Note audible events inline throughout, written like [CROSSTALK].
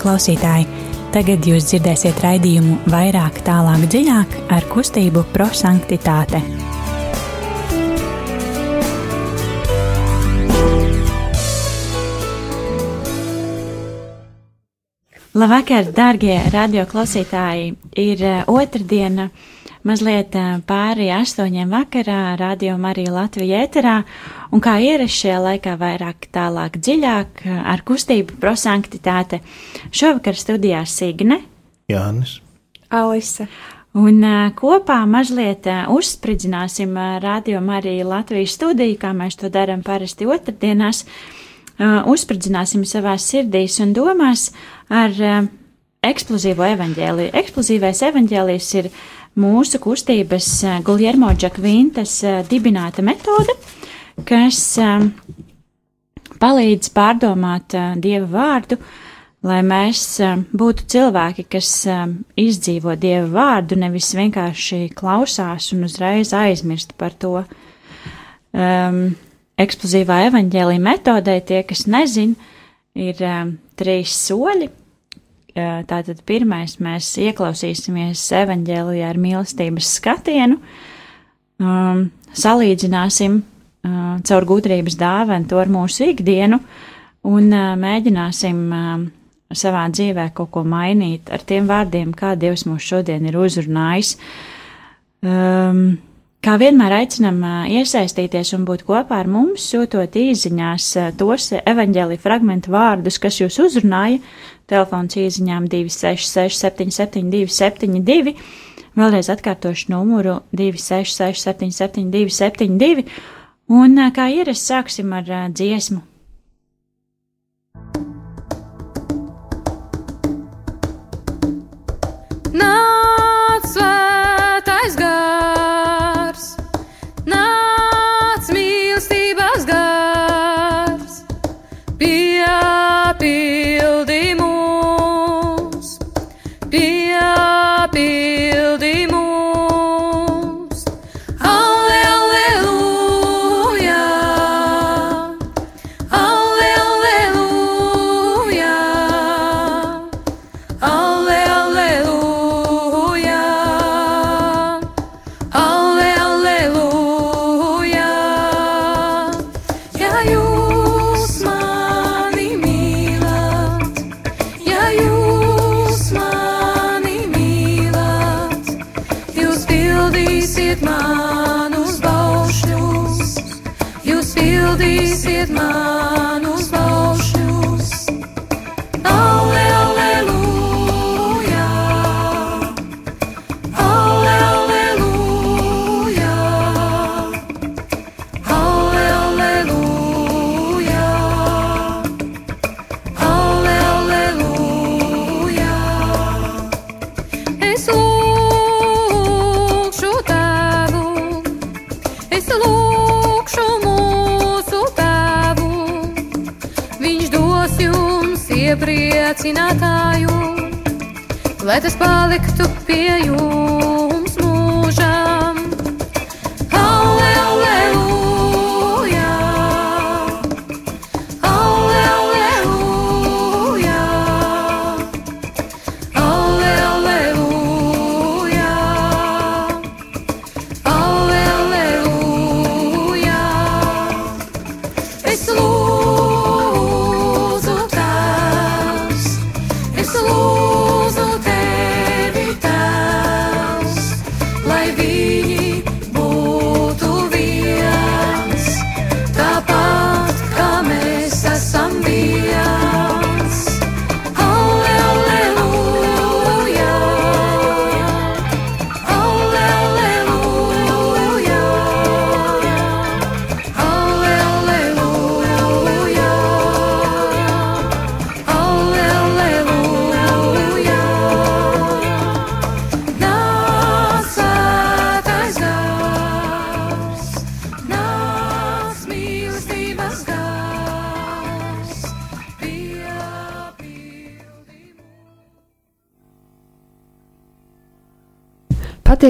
klausītāji! Tagad jūs dzirdēsiet raidījumu vairāk, tālāk, dziļāk ar kustību prosanktitāte. Labvakar, darbie radioklausītāji! Ir uh, otrdiena, mazliet uh, pāri astoņiem vakarā, radio Marija Latvija ēterā, un kā ierasts šajā laikā vairāk tālāk dziļāk ar kustību prosanktitāte. Šovakar studijā Signe, Jānis, Alise. un uh, kopā mazliet uh, uzspridzināsim uh, radio Marija Latvijas studiju, kā mēs to darām parasti otrdienās. Uh, uzspridzināsim savās sirdīs un domās ar uh, eksplozīvo evaņģēliju. Eksplozīvais evaņģēlijs ir mūsu kustības uh, Guljermo Džakvintas uh, dibināta metode, kas um, palīdz pārdomāt Dieva vārdu, lai mēs būtu cilvēki, kas izdzīvo Dieva vārdu, nevis vienkārši klausās un uzreiz aizmirst par to. Um, eksplozīvā evaņģēlīja metodē tie, kas nezin, ir um, trīs soļi. Uh, Tātad pirmais mēs ieklausīsimies evaņģēlijā ar mīlestības skatienu, um, salīdzināsim uh, caur gudrības dāvanu to ar mūsu ikdienu un uh, mēģināsim uh, savā dzīvē kaut ko mainīt ar tiem vārdiem, kā Dievs mūs šodien ir uzrunājis. Um, Kā vienmēr aicinam iesaistīties un būt kopā ar mums, sūtot īsiņās tos evaņģēlīja fragmentu vārdus, kas jūs uzrunāja. Telefons īsiņām 266, 772, 72. Vēlreiz atkārtošu numuru 266, 772, 72. Un ā, kā ierasts, sāksim ar ā, dziesmu. Iepriecinātāju, lai tas paliktu pie jums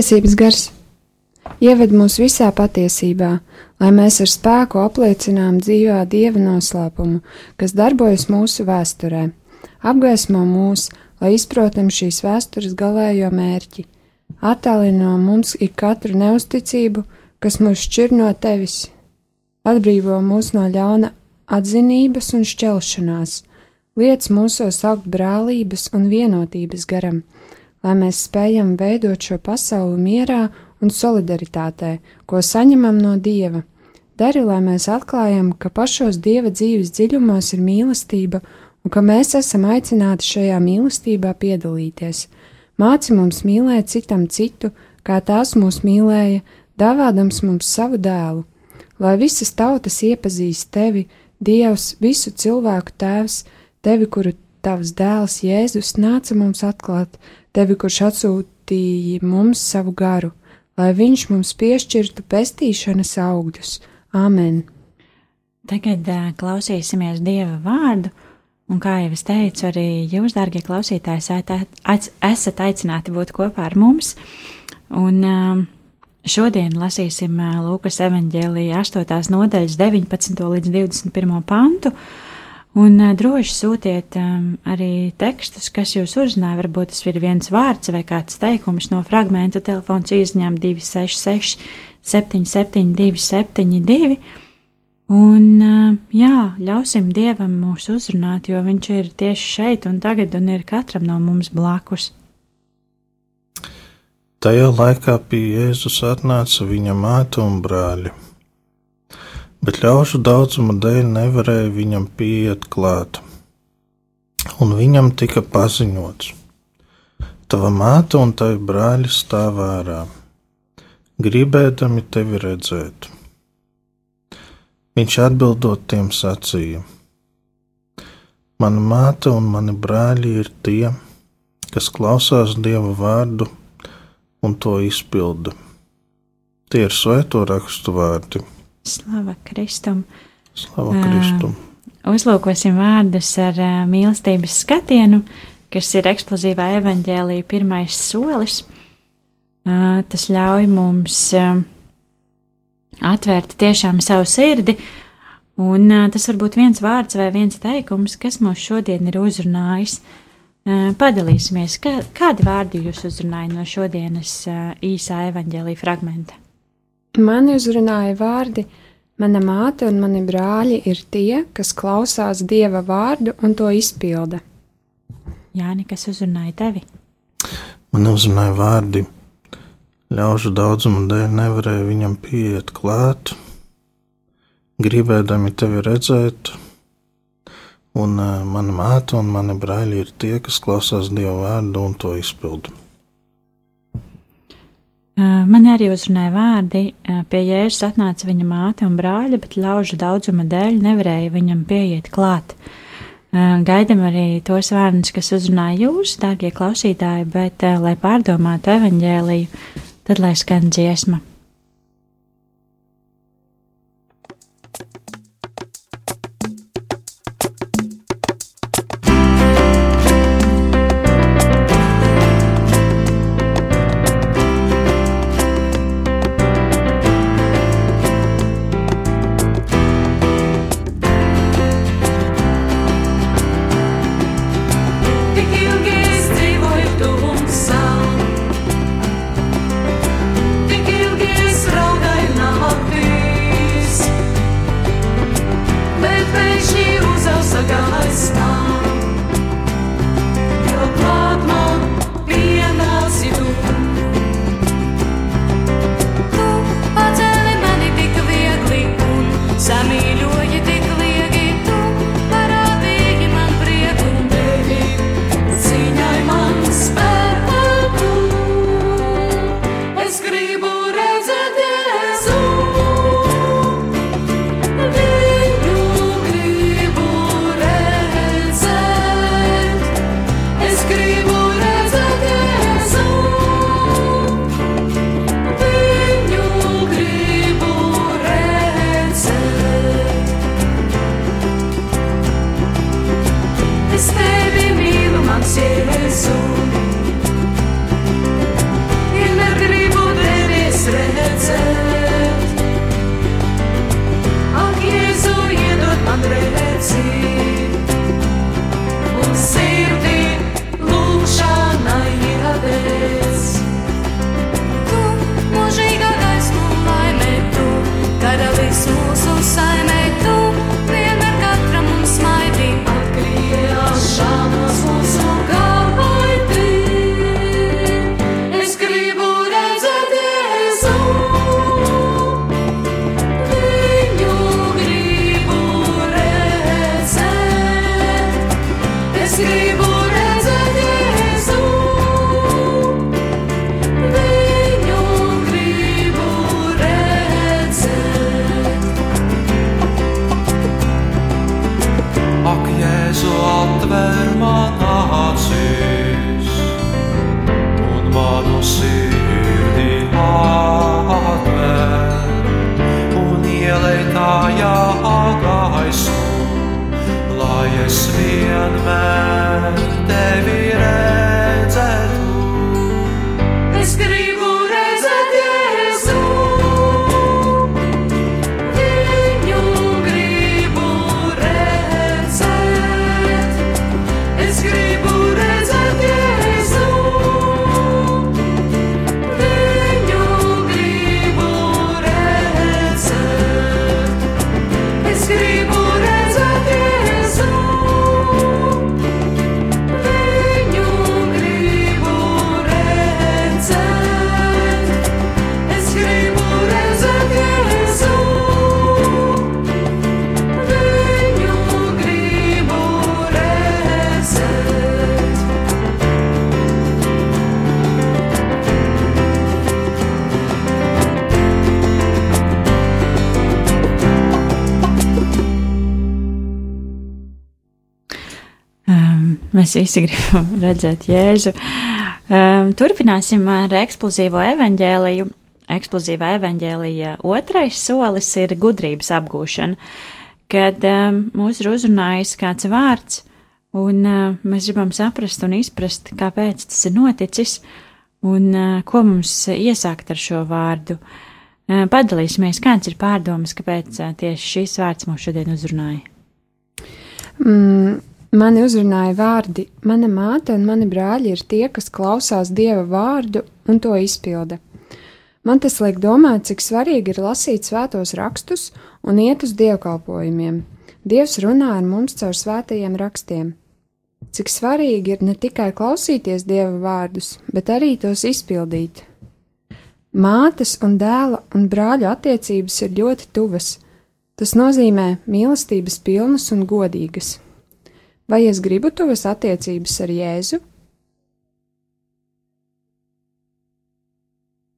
Patiesības gars ieved mūs visā patiesībā, lai mēs ar spēku apliecinām dzīvā dieva noslēpumu, kas darbojas mūsu vēsturē. apgaismo mūs, lai izprotam šīs vēstures galējo mērķi. Attālini no mums ik katru neusticību, kas mūs šķir no tevis. Atbrīvo mūs no ļauna atzinības un šķelšanās, liec mūsos augt brālības un vienotības garam, lai mēs spējam veidot šo pasauli mierā un solidaritātē, ko saņemam no Dieva. Dari, lai mēs atklājam, ka pašos Dieva dzīves dziļumos ir mīlestība un ka mēs esam aicināti šajā mīlestībā piedalīties. Māci mums mīlēt citam citu, kā tās mūs mīlēja, dāvādams mums savu dēlu, lai visas tautas iepazīst tevi, Dievs, visu cilvēku tēvs, tevi, kuru tavs dēls Jēzus nāca mums atklāt, tevi, kurš atsūtīja mums savu garu, lai viņš mums piešķirtu pestīšanas augļus. Āmen! Tagad uh, klausīsimies Dieva vārdu, un kā jau es teicu, arī jūs, dārgie klausītāji, esat, aic- esat aicināti būt kopā ar mums. Un uh, šodien lasīsim uh, Lūkas evanģēlīja 8. nodaļas 19. līdz 21. pantu. Un uh, droši sūtiet um, arī tekstus, kas jūs uzrunāja. Varbūt tas ir viens vārds vai kāds teikums no fragmenta telefons izņem 266 772 72. Un, uh, jā, ļausim Dievam mūs uzrunāt, jo Viņš ir tieši šeit un tagad un ir katram no mums blakus. Tajā laikā pie Jēzus atnāca viņa māte un brāļi, bet ļaužu daudzuma dēļ nevarēja viņam pieiet klāt, un viņam tika paziņots: Tava māte un tavi brāļi stāv ārā, gribēdami tevi redzēt. Viņš atbildot tiem sacīja: Mana māte un mani brāļi ir tie, kas klausās Dieva vārdu un to izpilda. Tie ir svēto rakstu vārdi. Slava Kristum! Slavu Jā. Kristum! Uzlūkosim vārdus ar uh, mīlestības skatienu, kas ir eksplozīvā evaņģēlīja pirmais solis. Uh, tas ļauj mums uh, atvērt tiešām savu sirdi, un uh, tas var būt viens vārds vai viens teikums, kas mūs šodien ir uzrunājis. Uh, padalīsimies, kā, kādi vārdi jūs uzrunājat no šodienas uh, īsā evaņģēlīja fragmenta? Mani uzrunāja vārdi: Mana māte un mani brāļi ir tie, kas klausās Dieva vārdu un to izpilda. Jāni, kas uzrunāja tevi? Man uzrunāja vārdi, ļaužu daudzuma dēļ nevarēja viņam pieiet klāt, gribēdami tevi redzēt, un uh, mana māte un mani brāļi ir tie, kas klausās Dieva vārdu un to izpilda. Man arī uzrunāja vārdi, pie Jēzus atnāca viņa māte un brāļa, bet ļaužu daudzuma dēļ nevarēja viņam pieiet klāt. Gaidam arī tos vārdus, kas uzrunāja jūs, dārgie klausītāji, bet, lai pārdomātu evaņģēliju, tad lai skan dziesma. Mēs visi [LAUGHS] gribam redzēt Jēzu. Um, turpināsim ar eksplozīvo evaņģēliju. Eksplozīvā evaņģēlija otrais solis ir gudrības apgūšana, kad um, mūs ir uzrunājis kāds vārds, un uh, mēs gribam saprast un izprast, kāpēc tas ir noticis, un uh, ko mums iesākt ar šo vārdu. Uh, padalīsimies, kāds ir pārdomas, kāpēc uh, tieši šīs vārds mūs šodien uzrunāja. Mm, mani uzrunāja vārdi: Mana māte un mani brāļi ir tie, kas klausās dieva vārdu un to izpilda. Man tas liek domāt, cik svarīgi ir lasīt svētos rakstus un iet uz dievkalpojumiem. Dievs runā ar mums caur svētajiem rakstiem. Cik svarīgi ir ne tikai klausīties dieva vārdus, bet arī tos izpildīt. Mātes un dēla un brāļu attiecības ir ļoti tuvas. Tas nozīmē mīlestības pilnas un godīgas. Vai es gribu tuvas attiecības ar Jēzu?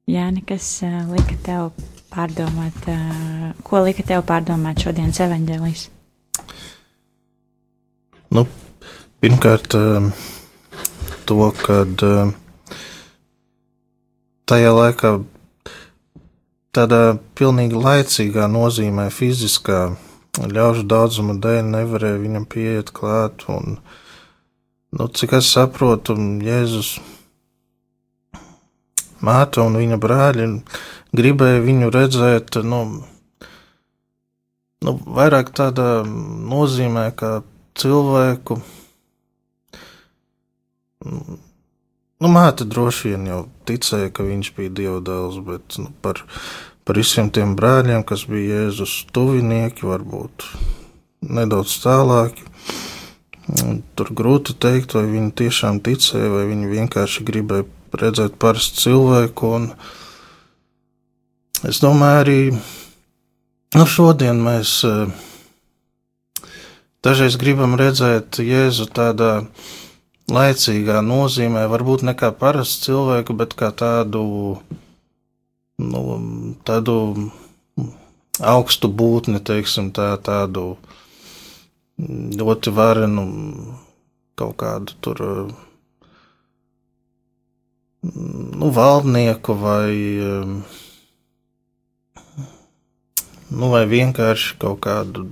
Jāni, kas uh, lika tev pārdomāt, uh, ko lika tev pārdomāt šodienas evaņģēlijas? Nu, pirmkārt, um, to, kad um, tajā laikā tādā pilnīgi laicīgā nozīmē fiziskā ļaužu daudzuma dēļ nevarēja viņam pieiet klāt, un, nu, cik es saprotu, Jēzus māte un viņa brāļi gribēja viņu redzēt, nu, nu vairāk tādā nozīmē, kā cilvēku. Nu, māte droši vien jau ticēja, ka viņš bija dieva dēls, bet nu, par, par visiem tiem brāļiem, kas bija Jēzus tuvinieki, varbūt nedaudz tālāki. Tur grūti pateikt, vai viņi tiešām ticēja, vai viņi vienkārši gribēja redzēt parastu cilvēku. Un es domāju, arī nu, šodien mēs eh, dažreiz gribam redzēt Jēzu tādā laicīgā nozīmē, varbūt ne kā parastu cilvēku, bet kā tādu, nu, tādu augstu būtni, teiksim, tā, tādu ļoti varenu kaut kādu tur nu, valdnieku vai, nu, vai vienkārši kaut kādu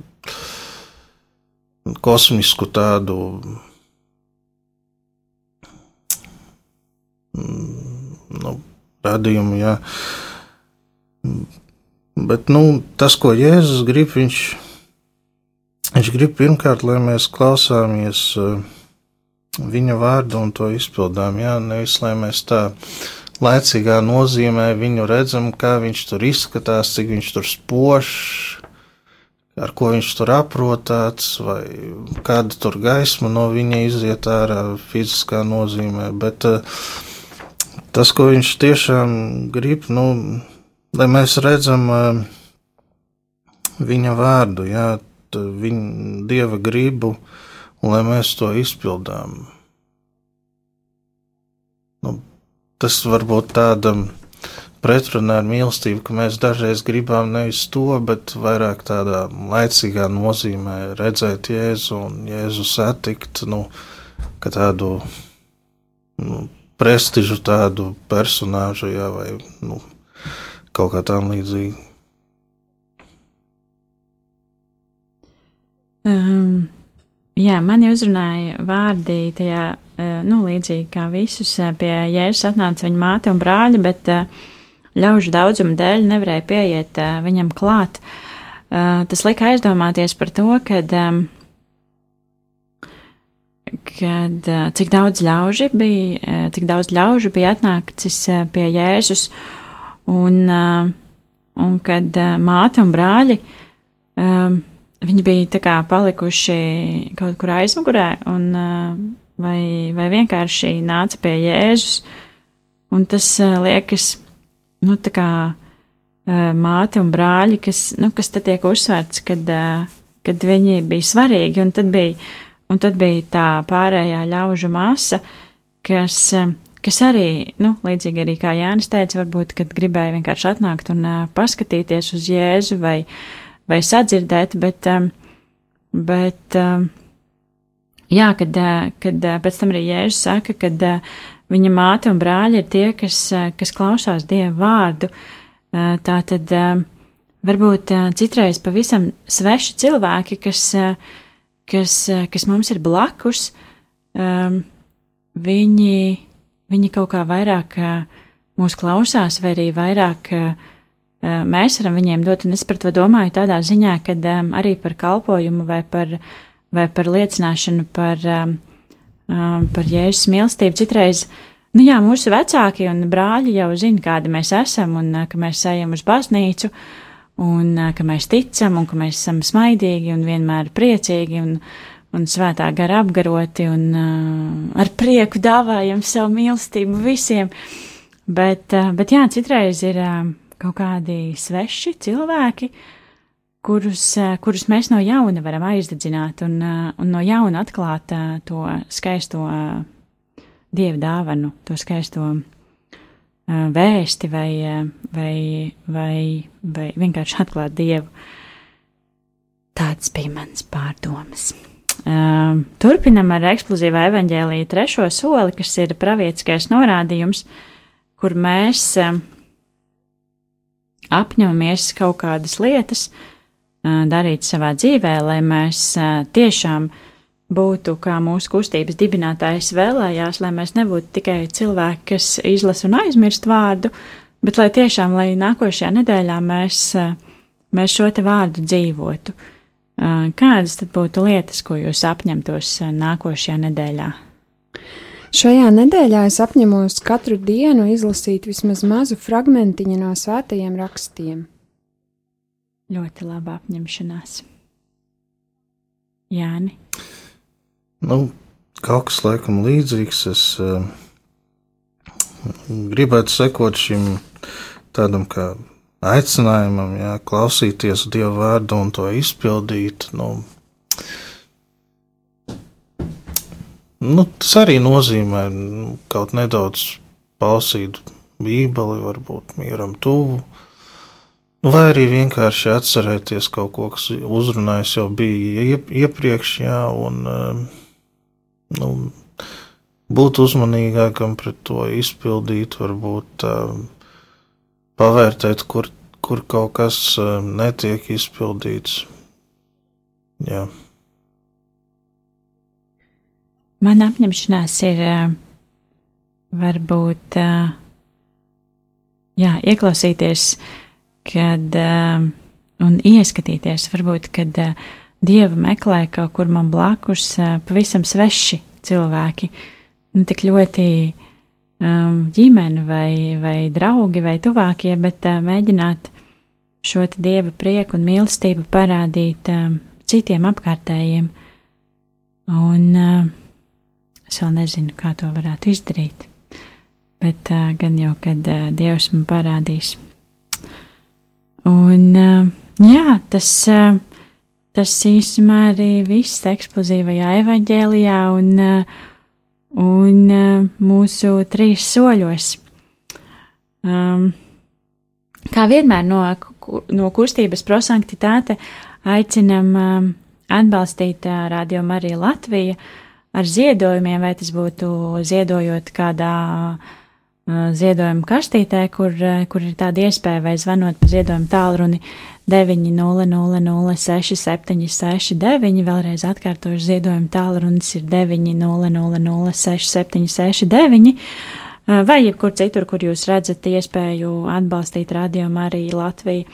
kosmisku tādu nu, radījumu, jā. Bet, nu, tas, ko Jēzus grib, viņš, viņš grib pirmkārt, lai mēs klausāmies uh, viņa vārdu un to izpildām. Jā, nevis lai mēs tā laicīgā nozīmē viņu redzam, kā viņš tur izskatās, cik viņš tur spožs, ar ko viņš tur aprotāts, vai kāda tur gaisma no viņa iziet ārā fiziskā nozīmē. Bet uh, tas, ko viņš tiešām grib, nu, lai mēs redzam uh, viņa vārdu, jā, viņa dieva gribu, un lai mēs to izpildām. Nu, tas var būt tādam pretrunā ar mīlestību, ka mēs dažreiz gribam nevis to, bet vairāk tādā laicīgā nozīmē redzēt Jēzu un Jēzu satikt, nu, kā tādu nu, prestižu tādu personāžu, jā, vai nu, kaut kā tam līdzīgi. Um, jā, mani uzrunāja vārdi tajā, uh, nu, līdzīgi kā visus uh, pie Jēzus atnāca viņa māte un brāļi, bet uh, ļaužu daudzuma dēļ nevarēja pieiet uh, viņam klāt. Uh, tas lika aizdomāties par to, kad um, kad cik daudz ļauži bija, cik daudz ļaužu bija atnācis pie Jēzus, un, un kad māte un brāļi, viņi bija tā kā palikuši kaut kur aizmugurē, un vai, vai vienkārši nāca pie Jēzus, un tas liekas, nu, tā kā māte un brāļi, kas, nu, kas te tiek uzsvērts, kad, kad viņi bija svarīgi, un tad bija Un tad bija tā pārējā ļaužu masa, kas, kas arī, nu, līdzīgi arī kā Jānis teica, varbūt, kad gribēja vienkārši atnākt un uh, paskatīties uz Jēzu vai, vai sadzirdēt, bet, um, bet um, jā, kad, ā, kad ā, pēc tam arī Jēzus saka, kad ā, viņa māte un brāļi ir tie, kas, ā, kas klausās Dieva vārdu, ā, tā tad ā, varbūt ā, citreiz pavisam sveši cilvēki, kas, ā, kas, ā, kas mums ir blakus, um, viņi, viņi kaut kā vairāk mūs klausās, vai arī vairāk mēs varam viņiem dot, un es par to domāju tādā ziņā, ka arī par kalpojumu vai par, vai par liecināšanu par, par Jēzus mīlestību citreiz. Nu jā, mūsu vecāki un brāļi jau zina, kādi mēs esam, un ka mēs ejam uz baznīcu, un ka mēs ticam, un ka mēs esam smaidīgi un vienmēr priecīgi, un, un svētā gara apgaroti, un uh, ar prieku dāvājam savu mīlestību visiem. Bet, uh, bet jā, citreiz ir uh, kaut kādi sveši cilvēki, kurus, uh, kurus mēs no jauna varam aizdedzināt un, uh, un no jauna atklāt uh, to skaisto uh, dievu dāvanu, to skaisto uh, vēsti vai, uh, vai, vai, vai vienkārši atklāt dievu. Tāds bija mans pārdomas. Uh, turpinam ar eksplozīvā evaņģēlīja trešo soli, kas ir pravietiskais norādījums, kur mēs uh, apņemamies kaut kādas lietas uh, darīt savā dzīvē, lai mēs tiešām būtu, kā mūsu kustības dibinātājs vēlējās, lai mēs nebūtu tikai cilvēki, kas izlasa un aizmirst vārdu, bet lai tiešām, lai nākošajā nedēļā mēs, mēs šo te vārdu dzīvotu. Uh, Kādas tad būtu lietas, ko jūs apņemtos nākošajā nedēļā? Šajā nedēļā es apņemos katru dienu izlasīt vismaz mazu fragmentiņu no svētajiem rakstiem. Ļoti laba apņemšanās. Jāni, Nu, kaut kas laikam līdzīgs. Es uh, gribētu sekot šim tādam kā aicinājumam, jā, klausīties Dieva vārdu un to izpildīt. Nu, nu, tas arī nozīmē nu, kaut nedaudz palasīt Bībeli, varbūt mieram tuvu. Nu, Vai arī vienkārši atcerēties kaut ko, kas uzrunājis jau bija iep iepriekš, jā, un um, nu, būt uzmanīgākam pret to izpildīt, varbūt um, pavērtēt, kur, kur kaut kas um, netiek izpildīts. Jā. man apņemšanās ir ā, varbūt ā, jā, ieklausīties, kad ā, un ieskatīties, varbūt, kad dievu meklē kaut kur man blakus pavisam sveši cilvēki, nu tik ļoti um, ģimene vai, vai draugi vai tuvākie, bet uh, mēģināt šo dieva prieku un mīlestību parādīt um, citiem apkārtējiem. Un uh, es vēl nezinu, kā to varētu izdarīt, bet uh, gan jau, kad dievs man parādīs. Un jā, tas. Tas īstenībā arī viss eksplozīvajā evaņģēlijā un, uh, un uh, mūsu trīs soļos. Um, kā vienmēr no, no kustības prosanktitāte aicinam um, atbalstīt uh, Radio Mariju Latviju ar ziedojumiem, vai tas būtu ziedojot kādā uh, ziedojuma kastītē, kur, kur ir tāda iespēja, vai zvanot pa ziedojumu tālruni 900-6769, vēlreiz atkārtošu ziedojumu tālrunis ir 900-6769, vai jebkur citur, kur jūs redzat iespēju atbalstīt Radio Mariju Latviju.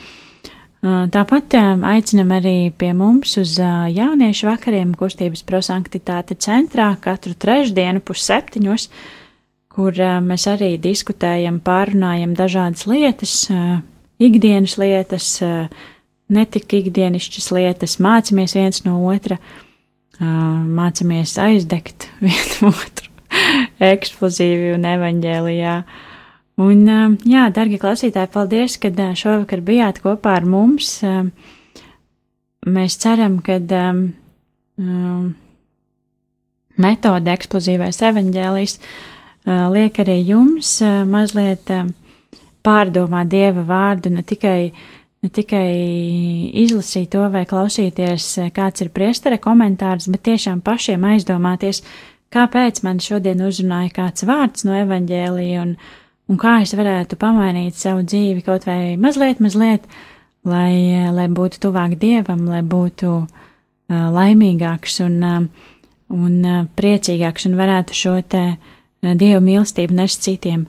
Tāpat aicinam arī pie mums uz jauniešu vakariem kustības prosanktitāte centrā katru trešdienu pusseptiņos, kur mēs arī diskutējam, pārunājam dažādas lietas, ikdienas lietas, netik ikdienišķas lietas, mācāmies viens no otra, mācāmies aizdegt [LAUGHS] vienu otru [LAUGHS] eksplozīvi un evaņģēlijā. Un, jā, darbie klausītāji, paldies, ka šovakar bijāt kopā ar mums. Mēs ceram, ka um, metode eksplozīvais evaņģēlijs liek arī jums mazliet pārdomāt dieva vārdu, ne tikai ne tikai izlasīt to vai klausīties, eh, kāds ir priestera komentārs, bet tiešām pašiem aizdomāties, kāpēc man šodien uzrunāja kāds vārds no evaņģēlija un, un kā es varētu pamainīt savu dzīvi kaut vai mazliet, mazliet, lai, eh, lai būtu tuvāk dievam, lai būtu laimīgāks un, un priecīgāks un varētu šo te uh, dievu mīlestību nest citiem.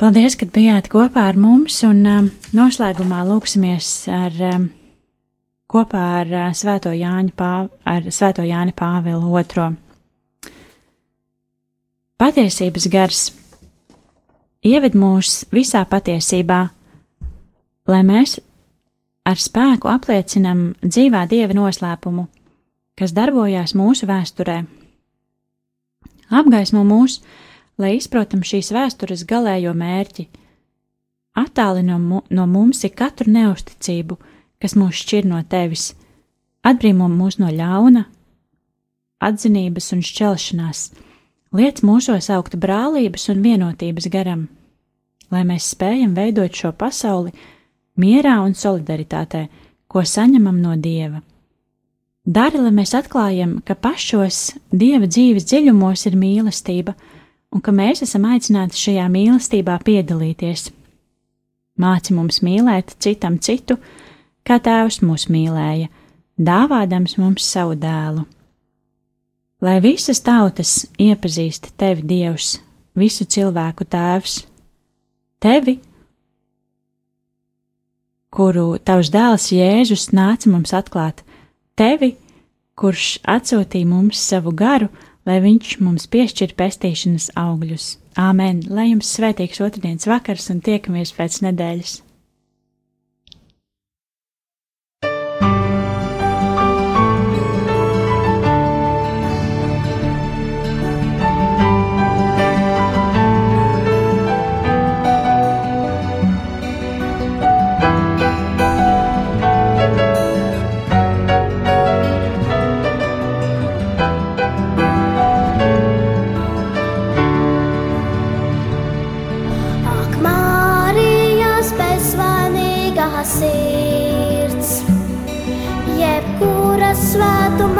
Paldies, ka bijāt kopā ar mums, un um, noslēgumā lūksimies ar, um, kopā ar, Svēto Jāņu Pā, ar Svēto Jāni Pāvilu II. Patiesības gars ieved mūs visā patiesībā, lai mēs ar spēku apliecinam dzīvā dieva noslēpumu, kas darbojās mūsu vēsturē. Apgaismo mūsu lai izprotam šīs vēstures galējo mērķi. Attālino mu, no mums ir katru neusticību, kas mūs šķir no tevis, atbrīvo mūs no ļauna, atzinības un šķelšanās, liec mūsos augt brālības un vienotības garam, lai mēs spējam veidot šo pasauli mierā un solidaritātē, ko saņemam no Dieva. Dari, lai mēs atklājam, ka pašos Dieva dzīves dziļumos ir mīlestība, un ka mēs esam aicināti šajā mīlestībā piedalīties. Māci mums mīlēt citam citu, kā Tēvs mūs mīlēja, dāvādams mums savu dēlu. Lai visas tautas iepazīst tevi, Dievs, visu cilvēku Tēvs, tevi, kuru tavs dēls Jēzus nāca mums atklāt, tevi, kurš atsūtīja mums savu garu, lai viņš mums piešķir pestīšanas augļus. Āmen! Lai jums svētīgs otrdienas vakars un tiekamies pēc nedēļas!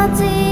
自己。